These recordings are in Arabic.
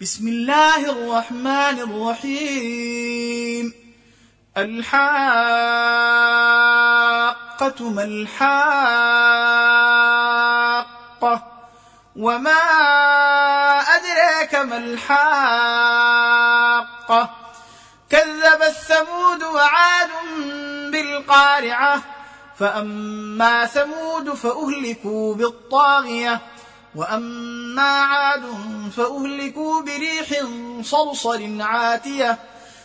بسم الله الرحمن الرحيم الحاقة ما الحاقة وما أدراك ما الحاقة كذب الثمود وعاد بالقارعة فأما ثمود فأهلكوا بالطاغية وأما عاد فأهلكوا بريح صرصر عاتية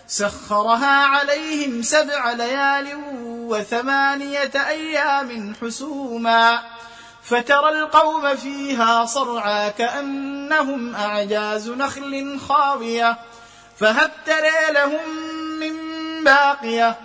سخرها عليهم سبع ليال وثمانية أيام حسوما فترى القوم فيها صرعى كأنهم أعجاز نخل خاوية فهل ترى لهم من باقية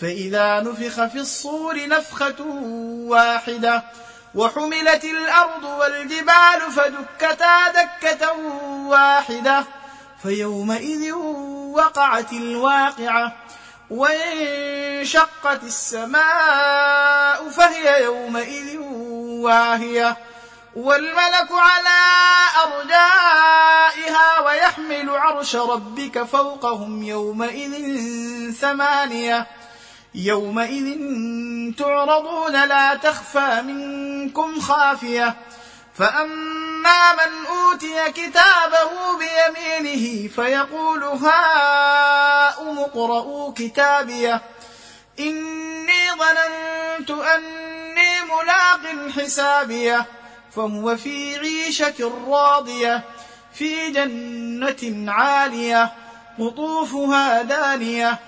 فإذا نفخ في الصور نفخة واحدة وحملت الأرض والجبال فدكتا دكة واحدة فيومئذ وقعت الواقعة وانشقت السماء فهي يومئذ واهية والملك على أرجائها ويحمل عرش ربك فوقهم يومئذ ثمانية يومئذ تعرضون لا تخفى منكم خافية. فأما من أوتي كتابه بيمينه فيقول هاؤم اقرءوا كتابيه. إني ظننت أني ملاق حسابيه. فهو في عيشة راضية في جنة عالية قطوفها دانية.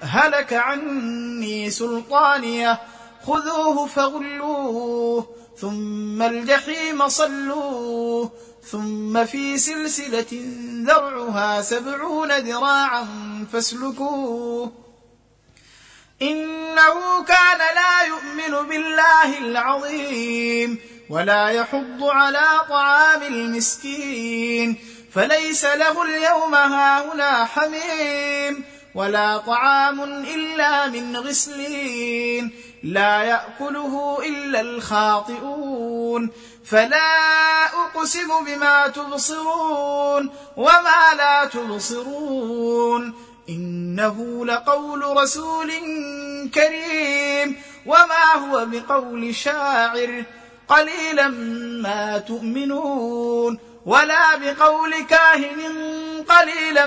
هلك عني سلطانية خذوه فغلوه ثم الجحيم صلوه ثم في سلسلة ذرعها سبعون ذراعا فاسلكوه. إنه كان لا يؤمن بالله العظيم ولا يحض على طعام المسكين فليس له اليوم هاهنا حميم. ولا طعام إلا من غسلين لا يأكله إلا الخاطئون. فلا أقسم بما تبصرون وما لا تبصرون. إنه لقول رسول كريم. وما هو بقول شاعر قليلا ما تؤمنون. ولا بقول كاهن قليلا